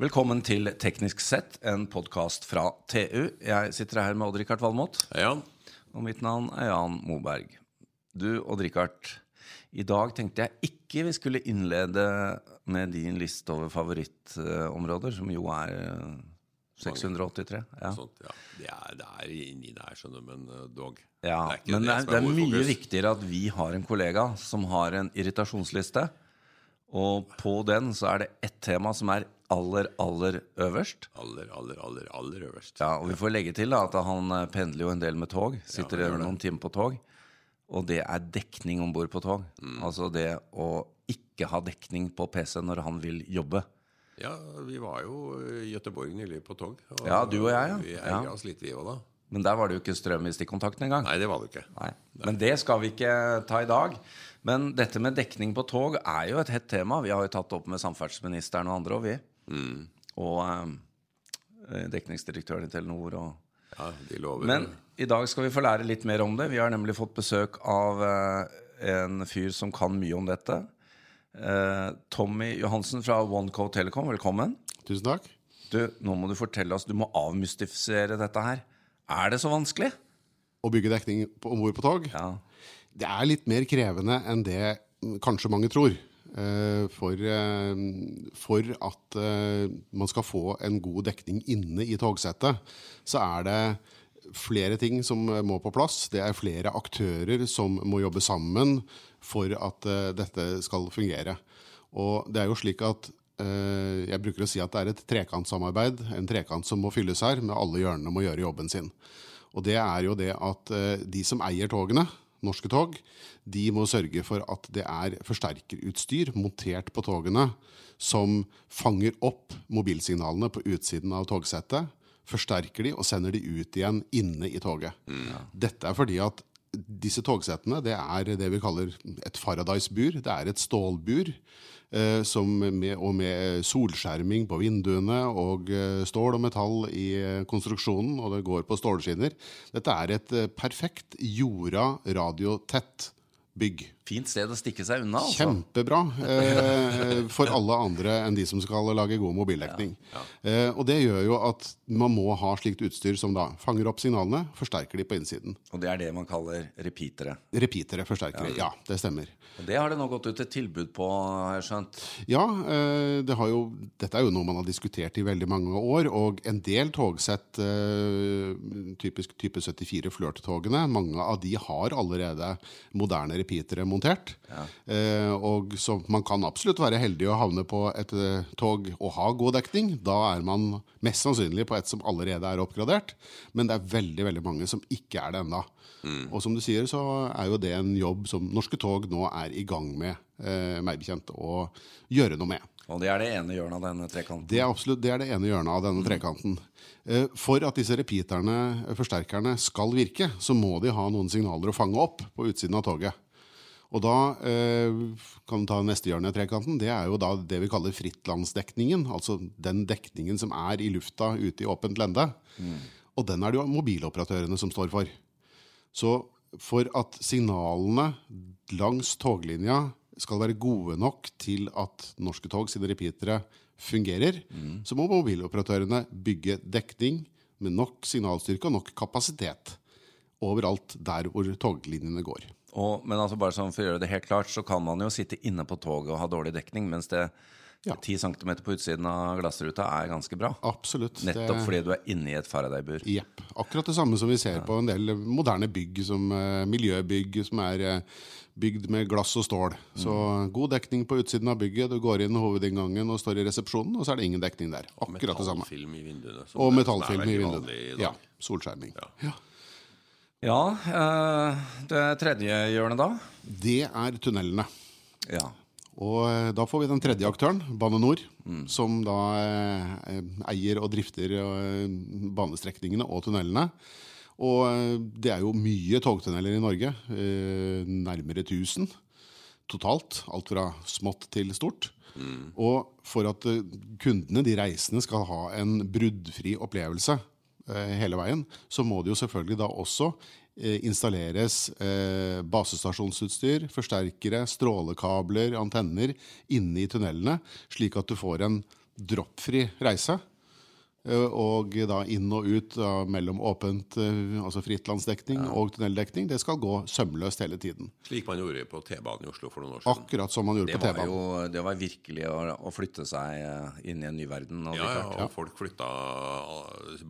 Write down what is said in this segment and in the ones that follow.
Velkommen til Teknisk sett, en podkast fra TU. Jeg sitter her med Odd-Rikard Valmot. Hei, Jan. Og mitt navn er Jan Moberg. Du, Odd-Rikard. I dag tenkte jeg ikke vi skulle innlede med din liste over favorittområder, som jo er eh, 683. Ja. Sånt, ja. Det, er, det er inni der, skjønner du, men uh, dog. Ja, Det er men det er, det er mye viktigere at vi har en kollega som har en irritasjonsliste. Og på den så er det ett tema som er aller, aller øverst. Aller, aller, aller, aller øverst. Ja, og vi får legge til da, at han eh, pendler jo en del med tog. Sitter ja, noen timer på tog. Og det er dekning om bord på tog. Mm. Altså det å ikke ha dekning på PC når han vil jobbe. Ja, vi var jo i Gøteborg nylig på tog. og Ja, du og jeg, ja. Vi eier oss litt, vi òg, da. Men der var det jo ikke strøm i stikkontakten engang. Nei, det var det ikke. Nei. Men det skal vi ikke ta i dag. Men dette med dekning på tog er jo et hett tema. Vi har jo tatt det opp med samferdselsministeren og andre, og vi. Mm. Og eh, dekningsdirektøren i Telenor og Ja, de lover Men i dag skal vi få lære litt mer om det. Vi har nemlig fått besøk av eh, en fyr som kan mye om dette. Eh, Tommy Johansen fra OneCode Telecom, velkommen. Tusen takk. Du, nå må du fortelle oss, du må avmystifisere dette her. Er det så vanskelig? Å bygge dekning på- om bord på tog, Ja. det er litt mer krevende enn det kanskje mange tror. Eh, For, eh, for at eh, man skal få en god dekning inne i togsettet, så er det flere ting som må på plass. Det er flere aktører som må jobbe sammen for at dette skal fungere. Og det er jo slik at jeg bruker å si at det er et trekantsamarbeid, en trekant som må fylles her, med alle hjørnene må gjøre jobben sin. Og det er jo det at de som eier togene, norske tog, de må sørge for at det er forsterkerutstyr montert på togene som fanger opp mobilsignalene på utsiden av togsettet, forsterker de og sender de ut igjen inne i toget. Dette er fordi at disse togsettene det er det vi kaller et Faradays-bur. Det er et stålbur med, og med solskjerming på vinduene og eh, stål og metall i eh, konstruksjonen, og det går på stålskinner. Dette er et eh, perfekt jorda radiotett bygg. Fint sted å stikke seg unna, altså. Kjempebra eh, for alle andre enn de som skal lage god mobildekning. Eh, og det gjør jo at man må ha slikt utstyr som da fanger opp signalene, forsterker de på innsiden. Og det er det man kaller repeatere. Repeatere, forsterkere. Ja, det stemmer. Og det har det nå gått ut et tilbud på, har jeg skjønt. Ja, eh, det har jo, dette er jo noe man har diskutert i veldig mange år. Og en del togsett, eh, typisk type 74 Flørt-togene, mange av de har allerede moderne repeatere montert. Eh, og så man kan absolutt være heldig å havne på et eh, tog og ha god dekning. Da er man mest sannsynlig på et som allerede er oppgradert. Men det er veldig veldig mange som ikke er det ennå. Og som du sier, så er jo det en jobb som Norske Tog nå er i gang med, eh, meg bekjent, å gjøre noe med. Og det er det ene hjørnet av denne trekanten. Det er absolutt det, er det ene hjørnet av denne trekanten. Eh, For at disse repeaterne, eh, forsterkerne, skal virke, så må de ha noen signaler å fange opp på utsiden av toget. Og da eh, kan du ta neste hjørne av trekanten. Det er jo da det vi kaller frittlandsdekningen. Altså den dekningen som er i lufta ute i åpent lende. Og den er det jo mobiloperatørene som står for. Så for at signalene langs toglinja skal være gode nok til at Norske Tog sine repeatere fungerer, så må mobiloperatørene bygge dekning med nok signalstyrke og nok kapasitet overalt der hvor toglinjene går. Og, men altså bare sånn for å gjøre det helt klart, så kan man jo sitte inne på toget og ha dårlig dekning, mens det Ja. 10 cm på utsiden av glassruta er ganske bra. Absolutt. Nettopp Det- fordi du er inne i et Faraday-bur. Jepp. Akkurat det samme som vi ser på en del moderne bygg, som uh, miljøbygg som er uh, bygd med glass og stål. Så god dekning på utsiden av bygget. Du går inn hovedinngangen og står i resepsjonen, og så er det ingen dekning der. Akkurat det samme. Metallfilm i vinduene. Og metallfilm i vinduene. Ja. Solskjerming. Ja. Ja, eh, det tredje hjørnet da? Det er tunnelene. Ja. Og eh, da får vi den tredje aktøren, Bane NOR, som da eh, eier og drifter banestrekningene og tunnelene. Og det er jo mye togtunneler i Norge. Nærmere 1000 totalt. Alt fra smått til stort. Og for at kundene, de reisende, skal ha en bruddfri opplevelse hele veien, så må det jo selvfølgelig da også eh, installeres eh, basestasjonsutstyr, forsterkere, strålekabler, antenner inne i tunnelene, slik at du får en droppfri reise. Eh, Og da inn og ut da, mellom åpent, eh, altså frittlandsdekning og tunneldekning, det skal gå sømløst hele tiden. Slik man gjorde på T-banen i Oslo for noen år siden. Akkurat som man gjorde Det på T-banen. det var virkelig å, å flytte seg eh, inn i en ny verden. Ja, ja, og folk flytta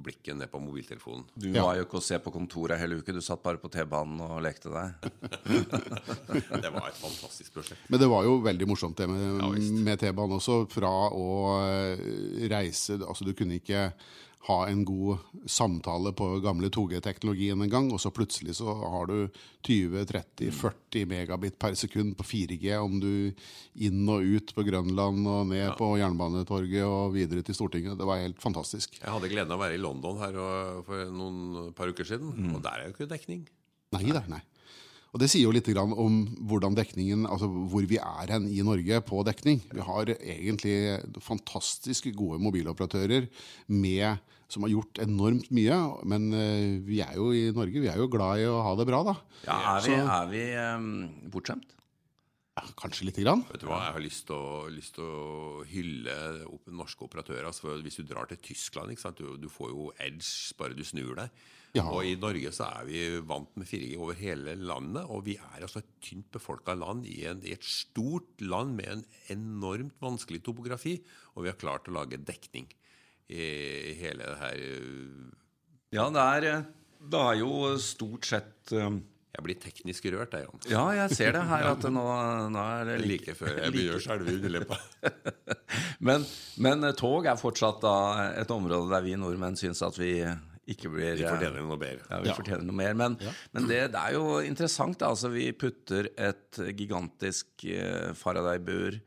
blikket ned på mobiltelefonen. Du Ja. var jo ikke å se på kontoret hele uke, du satt bare på T-banen og lekte deg. Det var et fantastisk prosjekt. Men det var jo veldig morsomt det med, Ja, med T-banen også. Fra å reise Altså, du kunne ikke ha en god samtale på gamle 2G-teknologien en gang, og så plutselig så har du 20-30-40 megabit per sekund på 4G om du inn og ut på Grønland og ned på Jernbanetorget og videre til Stortinget. Det var helt fantastisk. Jeg hadde gleden av å være i London her for noen par uker siden, og der er jo ikke dekning. Nei da, nei. Og Det sier jo litt om hvordan dekningen, altså hvor vi er hen i Norge på dekning. Vi har egentlig fantastisk gode mobiloperatører med, som har gjort enormt mye. Men eh, vi er jo i Norge vi er jo glad i å ha det bra, da. Ja, er vi, er vi um, bortskjemt? Ja, kanskje lite grann. Vet du hva, Jeg har lyst til å, lyst til å hylle opp, norske operatører. Altså, hvis du drar til Tyskland, ikke sant? Du, du får jo edge bare du snur deg. Ja. Og i Norge så er vi vant med 4G over hele landet. Og vi er altså et tynt befolka land i, en, i et stort land med en enormt vanskelig topografi. Og vi har klart å lage dekning i hele det her øh, Ja, det er, eh, det er jo stort sett um Jeg blir teknisk rørt, jeg, Jan. Ja, jeg ser det her at nå, nå er det Like før jeg begynner å skjelve i underleppa. Men, men eh, tog er fortsatt da et område der vi nordmenn syns at vi ikke blir Vi eh, fortjener noe bedre. Ja, vi Ja. fortjener noe mer. Men, men det, det er jo interessant. Da. Altså, vi putter et gigantisk eh, Faraday-bur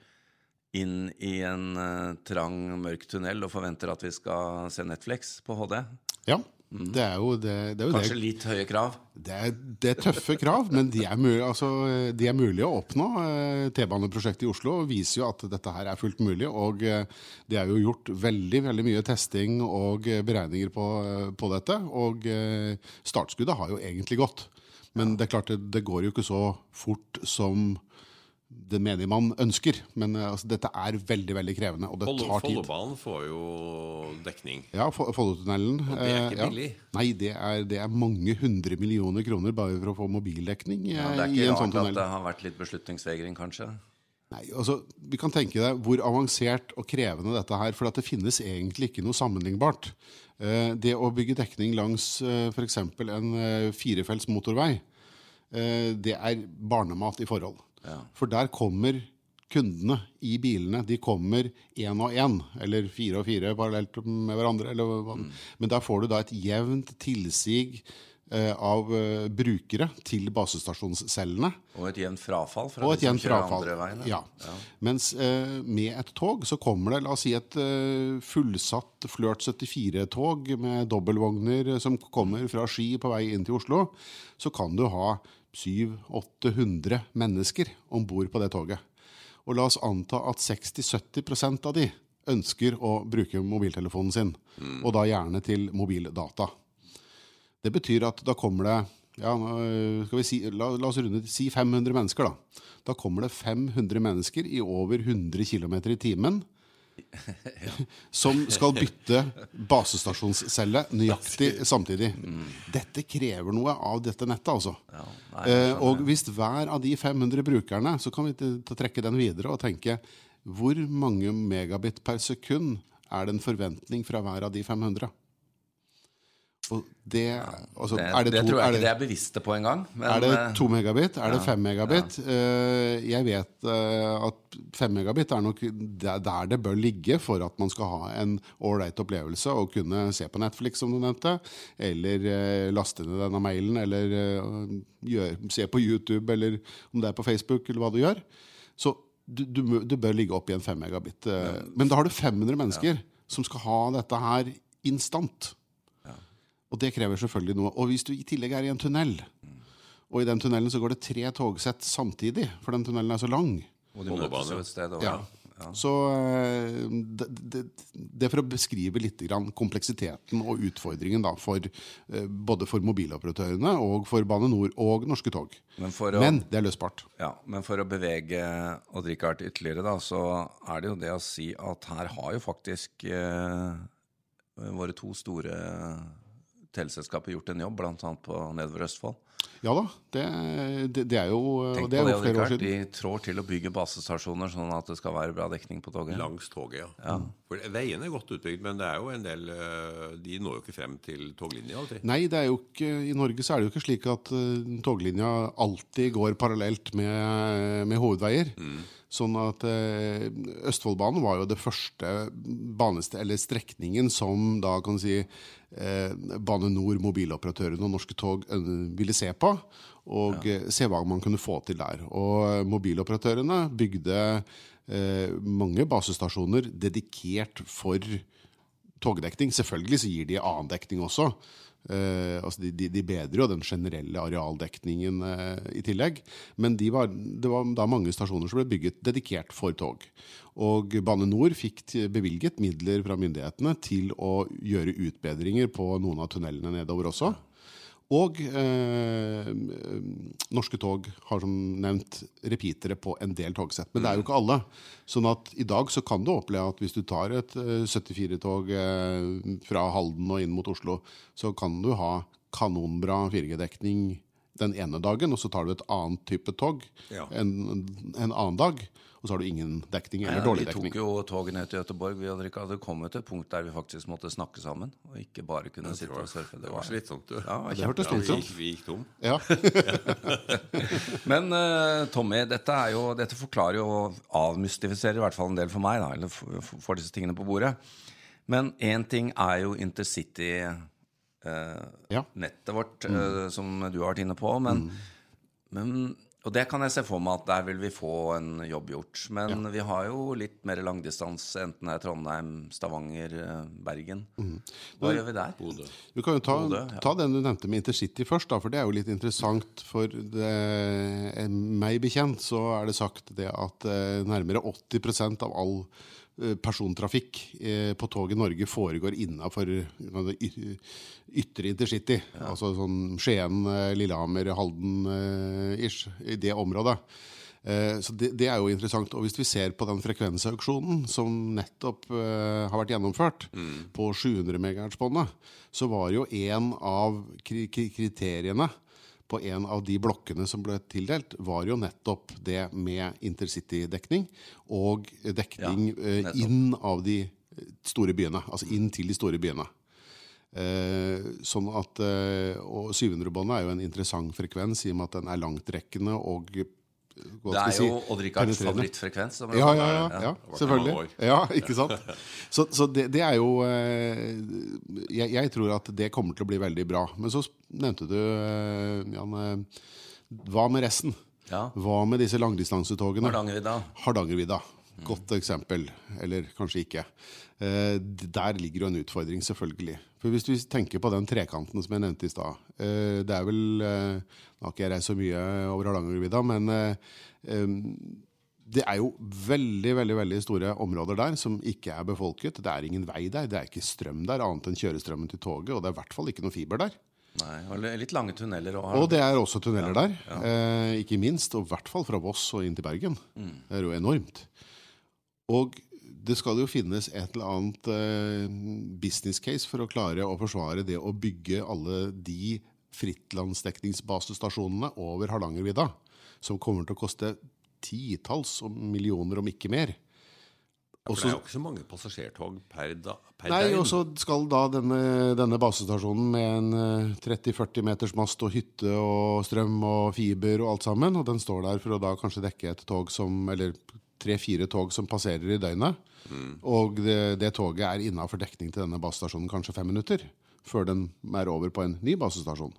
inn i en eh, trang, mørk tunnel og forventer at vi skal se Netflix på HD. Ja, det er jo det, det, er jo Kanskje det. litt høye krav. Det, er, det er tøffe krav, men de er, mulig, altså, de er mulige å oppnå. Eh, T-baneprosjektet i Oslo viser jo at dette her er fullt mulig. Og eh, det er jo gjort veldig veldig mye testing og beregninger på, eh, på dette. Og startskuddet har jo egentlig gått. Men det er klart det, det går jo ikke så fort som det menige man ønsker. Men eh, altså, dette er veldig veldig krevende, og det Follo- tar tid. Follobanen får jo dekning. Ja, Fo- Follotunnelen. Og det er ikke billig? ja. Nei, det er, det er mange hundre millioner kroner bare for å få mobildekning eh, Ja, det er ikke rart sånn at det har vært litt beslutningsvegring, kanskje. Nei, altså, vi kan tenke deg hvor avansert og krevende dette er, for at det finnes egentlig ikke noe sammenlignbart. Eh, Det å bygge dekning langs f.eks. en eh, firefelts motorvei, eh, det er barnemat i forhold. Ja. For der kommer kundene i bilene. De kommer én og én, eller fire og fire parallelt med hverandre. Eller, Mm. Men der får du da et jevnt tilsig eh, av eh, brukere til basestasjonscellene. Og et jevnt frafall fra Og de som kjører frafall. andre veien. Ja. Mens eh, med et tog så kommer det la oss si et eh, fullsatt Flørt 74-tog med dobbeltvogner som kommer fra Ski på vei inn til Oslo. Så kan du ha 700-800 mennesker om bord på det toget. Og la oss anta at 60-70% av de ønsker å bruke mobiltelefonen sin. Og da gjerne til mobildata. Det betyr at da kommer det ja, si, la, la oss runde si 500 mennesker. Da Da kommer det 500 mennesker i over 100 km i timen. Som skal bytte basestasjonscelle nøyaktig samtidig. Dette krever noe av dette nettet, altså. Ja, nei, Eh, og hvis hver av de 500 brukerne, så kan vi trekke den videre og tenke hvor mange megabit per sekund er det en forventning fra hver av de 500? Det, altså, det, er det, det to, tror jeg er ikke det, de er bevisste på engang. er det eh, to megabit? Er det fem megabit? Eh, jeg vet eh, at fem megabit er nok der det bør ligge for at man skal ha en ålreit opplevelse og kunne se på Netflix, som du nevnte, eller laste ned denne mailen, eller gjør, se på YouTube, eller om det er på Facebook, eller hva du gjør. Så du, du, du bør ligge opp i en fem megabit. Men da har du 500 mennesker som skal ha dette her instant. Og det krever selvfølgelig noe. Og hvis du i tillegg er i en tunnel, og i den tunnelen så går det tre togsett samtidig, for den tunnelen er så lang, Og de møtes jo et sted. også, ja. Så eh, det, det, det er for å beskrive litt grann kompleksiteten og utfordringen da, for, eh, både for mobiloperatørene og for Bane Nor og Norske Tog. Men for å, Men det er løsbart. ja, men for å bevege Odd Rikard ytterligere, da, så er det jo det å si at her har jo faktisk eh, våre to store teleselskaper gjort en jobb, bl.a. på nedover Østfold. Ja da, det, det, det er jo Tenk det er jo flere år siden. De trår til å bygge basestasjoner sånn at det skal være bra dekning på toget. Langs toget, ja. For Veiene er godt utbygd, men det er jo en del eh, De når jo ikke frem til toglinja alltid. Nei, det er jo ikke, i Norge så er det jo ikke slik at eh, toglinja alltid går parallelt med, med hovedveier. Sånn at eh, Østfoldbanen var jo det første baneste, eller strekningen som da kan si eh, Bane Nor, mobiloperatørene og Norske Tog eh, ville se på. Og ja. se hva man kunne få til der. Og mobiloperatørene bygde eh, mange basestasjoner dedikert for togdekning. Selvfølgelig så gir de annen dekning også. Eh, altså de, de, de bedrer jo den generelle arealdekningen uh, i tillegg. Men de var, det var da mange stasjoner som ble bygget dedikert for tog. Og Bane Nor fikk bevilget midler fra myndighetene til å gjøre utbedringer på noen av tunnelene nedover også. Og eh, Norske Tog har som nevnt repeatere på en del togsett. Men det er jo ikke alle. Sånn at i dag så kan du oppleve at hvis du tar et eh, 74-tog eh, fra Halden og inn mot Oslo, så kan du ha kanonbra 4G-dekning den ene dagen, og så tar du et annet type tog Ja. en, en annen dag, og så har du ingen dekning eller Ja, dårlig vi tok jo toget ned til Göteborg. Vi hadde ikke hadde kommet til et punkt der vi faktisk måtte snakke sammen. Og ikke bare kunne sitte og surfe. Det var slitsomt, du. Ja, Det hørtes Ja, vi, ut. gikk, vi gikk tom. Ja. Men uh, Tommy, dette, er jo, dette forklarer jo og avmystifiserer i hvert fall en del for meg, da, eller får disse tingene på bordet. Men én ting er jo intercity-nettet Ja. vårt, eh, som du har vært inne på. Men, men, og det kan jeg se for meg at der vil vi få en jobb gjort. Men vi har jo litt mer langdistanse, enten det er Trondheim, Stavanger, Bergen. Bergen. Hva gjør vi der? Bodø. Du kan jo ta, Bode, ja. ta den du nevnte med intercity først, da, for det er jo litt interessant. For det, eh, meg bekjent så er det sagt det at eh, nærmere 80 av all eh, persontrafikk eh, på tog i Norge foregår innafor ytre intercity. Altså sånn Skien, eh, Lillehammer, Halden-ish, i det området. Eh, Så det, det er jo interessant. Og hvis vi ser på den frekvensauksjonen som nettopp eh, har vært gjennomført, på 700 MHz-båndet, så var jo en av kri kri kriteriene på en av de blokkene som ble tildelt, var jo nettopp det med intercity-dekning og dekning Ja, eh, inn av de store byene. Altså inn til de store byene. Eh, sånn at, eh, og 700-båndet er jo en interessant frekvens i og med at den er langtrekkende og Det er jo Odd Rikards favorittfrekvens. Ja, ja, ja, selvfølgelig. Ja, ikke sant? Så, så det, det er jo eh, jeg, jeg tror at det kommer til å bli veldig bra. Men så nevnte du, eh, Jan, eh, hva med resten? Hva med disse langdistansetogene? Hardangervidda. Hardangervidda. Godt eksempel. Eller kanskje ikke. Eh, der ligger jo en utfordring, selvfølgelig. For Hvis vi tenker på den trekanten som jeg nevnte i stad eh, Det er vel eh, Nå har ikke jeg reist så mye over Hardangervidda, men det er jo veldig veldig, veldig store områder der som ikke er befolket. Det er ingen vei der, det er ikke strøm der annet enn kjørestrømmen til toget, og det er i hvert fall ikke noe fiber der. Nei, og litt lange tunneler. Og, Og det er også tunneler der, eh, ikke minst, og i hvert fall fra Voss og inn til Bergen. Mm. Det er jo enormt. Og det skal jo finnes et eller annet eh, business case for å klare å forsvare det å bygge alle de frittlandsdekningsbasestasjonene over Hardangervidda, som kommer til å koste titalls millioner, om ikke mer. For det er jo ikke så mange passasjertog per, da, per Nei, døgn. og så skal da denne, denne basestasjonen med en eh, 30-40 meters mast og hytte og strøm og fiber og alt sammen, og den står der for å da kanskje dekke et tog som, eller tre-fire tog som passerer i døgnet. Og det, det toget er innafor dekning til denne basestasjonen kanskje fem minutter, før den er over på en ny basestasjon.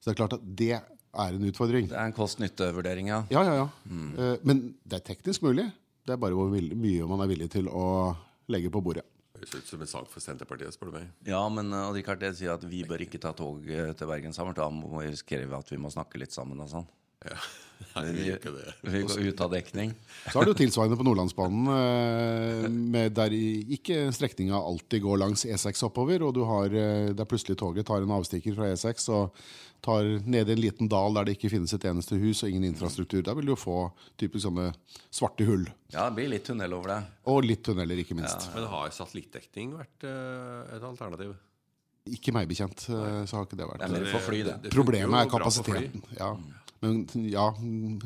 Så det er klart at det er en utfordring. Det er en kost-nytte-vurdering, ja. Ja, ja, ja. Eh, Men det er teknisk mulig. Det er bare hvor mye man er villig til å legge på bordet. Høres ut som en sak for Senterpartiet, spør du meg. Ja, men uh, Odd Rikard, det sier at vi bør ikke ta tog eh, til Bergen sammen. Da må vi skrive at vi må snakke litt sammen og sånn. Nei, vi gjør det. Vi går ut av dekning. Så har du tilsvarende på Nordlandsbanen, eh, med der ikke strekninga alltid går langs E6 oppover, og du har, eh, der plutselig toget tar en avstikker fra E6 og tar ned i en liten dal der det ikke finnes et eneste hus og ingen infrastruktur. Da vil du jo få typisk sånne svarte hull. Ja, det blir litt tunnel over det. Og litt tunneler, ikke minst. Ja, Men har satellittdekning vært eh, et alternativ? Ikke meg bekjent, så har ikke det Det er vært. mer for fly, det. det Problemet er kapasiteten. Ja. Men ja mm,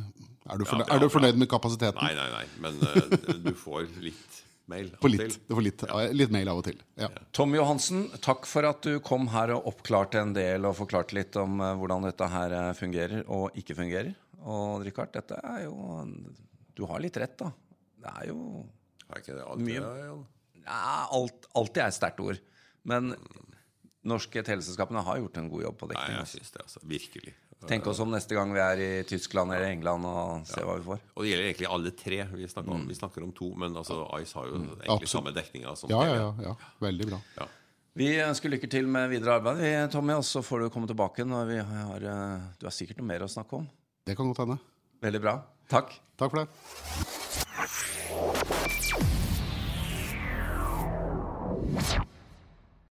Er du, fornøyd, Ja, er du fornøyd med kapasiteten? Nei, nei, nei. Men uh, du får litt mail. av og til. du får litt, ja, litt mail av og til. Ja. Tom Johansen, takk for at du kom her og oppklarte en del og forklarte litt om eh, hvordan dette her eh, fungerer og ikke fungerer. Og Richard, dette er jo Du har litt rett, da. Det er jo Er ikke det alltid, Mye. Jan? ja, alt, Alltid er et sterkt ord. Men norske teleselskapene har gjort en god jobb på Nei, jeg synes det. altså, Virkelig. Tenk oss om neste gang vi er i Tyskland eller England og se hva vi får. Og det gjelder egentlig alle tre. Vi snakker, om, vi snakker om to, men altså, Ice har jo egentlig Absolutt. samme dekninga som Ja, ja, ja, ja. Veldig bra. Ja. Vi ønsker lykke til med videre arbeid, vi, Tommy, og så får du komme tilbake når vi har eh, Du har sikkert noe mer å snakke om. Det kan godt hende. Veldig bra. Takk. Takk for det.